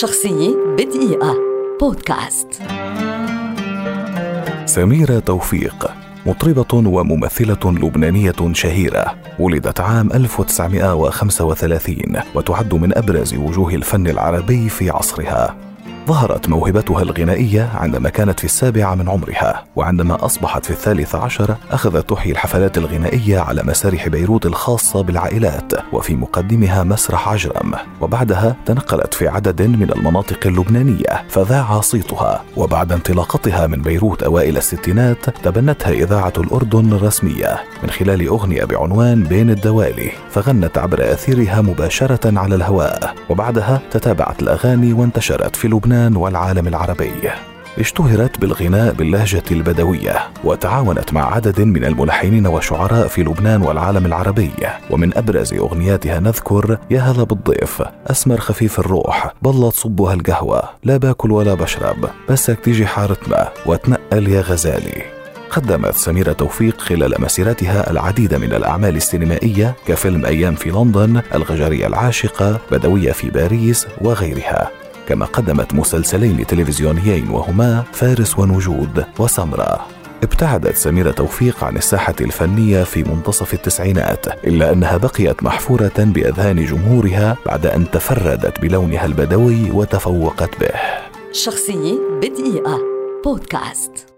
شخصية بدقيقة. بودكاست. سميرة توفيق مطربة وممثلة لبنانية شهيرة ولدت عام 1935 وتعد من أبرز وجوه الفن العربي في عصرها. ظهرت موهبتها الغنائية عندما كانت في السابعة من عمرها وعندما أصبحت في الثالث عشر أخذت تحيي الحفلات الغنائية على مسارح بيروت الخاصة بالعائلات وفي مقدمها مسرح عجرم وبعدها تنقلت في عدد من المناطق اللبنانية فذاع صيتها وبعد انطلاقتها من بيروت أوائل الستينات تبنتها إذاعة الأردن الرسمية من خلال أغنية بعنوان بين الدوالي فغنت عبر أثيرها مباشرة على الهواء وبعدها تتابعت الأغاني وانتشرت في لبنان. لبنان والعالم العربي. اشتهرت بالغناء باللهجة البدوية وتعاونت مع عدد من الملحنين والشعراء في لبنان والعالم العربي. ومن أبرز أغنياتها نذكر يا هلا بالضيف أسمر خفيف الروح بلة تصبها القهوة لا باكل ولا بشرب بسك تيجي حارتنا وتنقل يا غزالي. قدمت سميرة توفيق خلال مسيرتها العديد من الأعمال السينمائية كفيلم أيام في لندن الغجرية العاشقة بدوية في باريس وغيرها. كما قدمت مسلسلين تلفزيونيين وهما فارس ونجود وسمرة. ابتعدت سميرة توفيق عن الساحة الفنية في منتصف التسعينات إلا أنها بقيت محفورة بأذهان جمهورها بعد أن تفردت بلونها البدوي وتفوقت به. شخصية بدقيقة. بودكاست.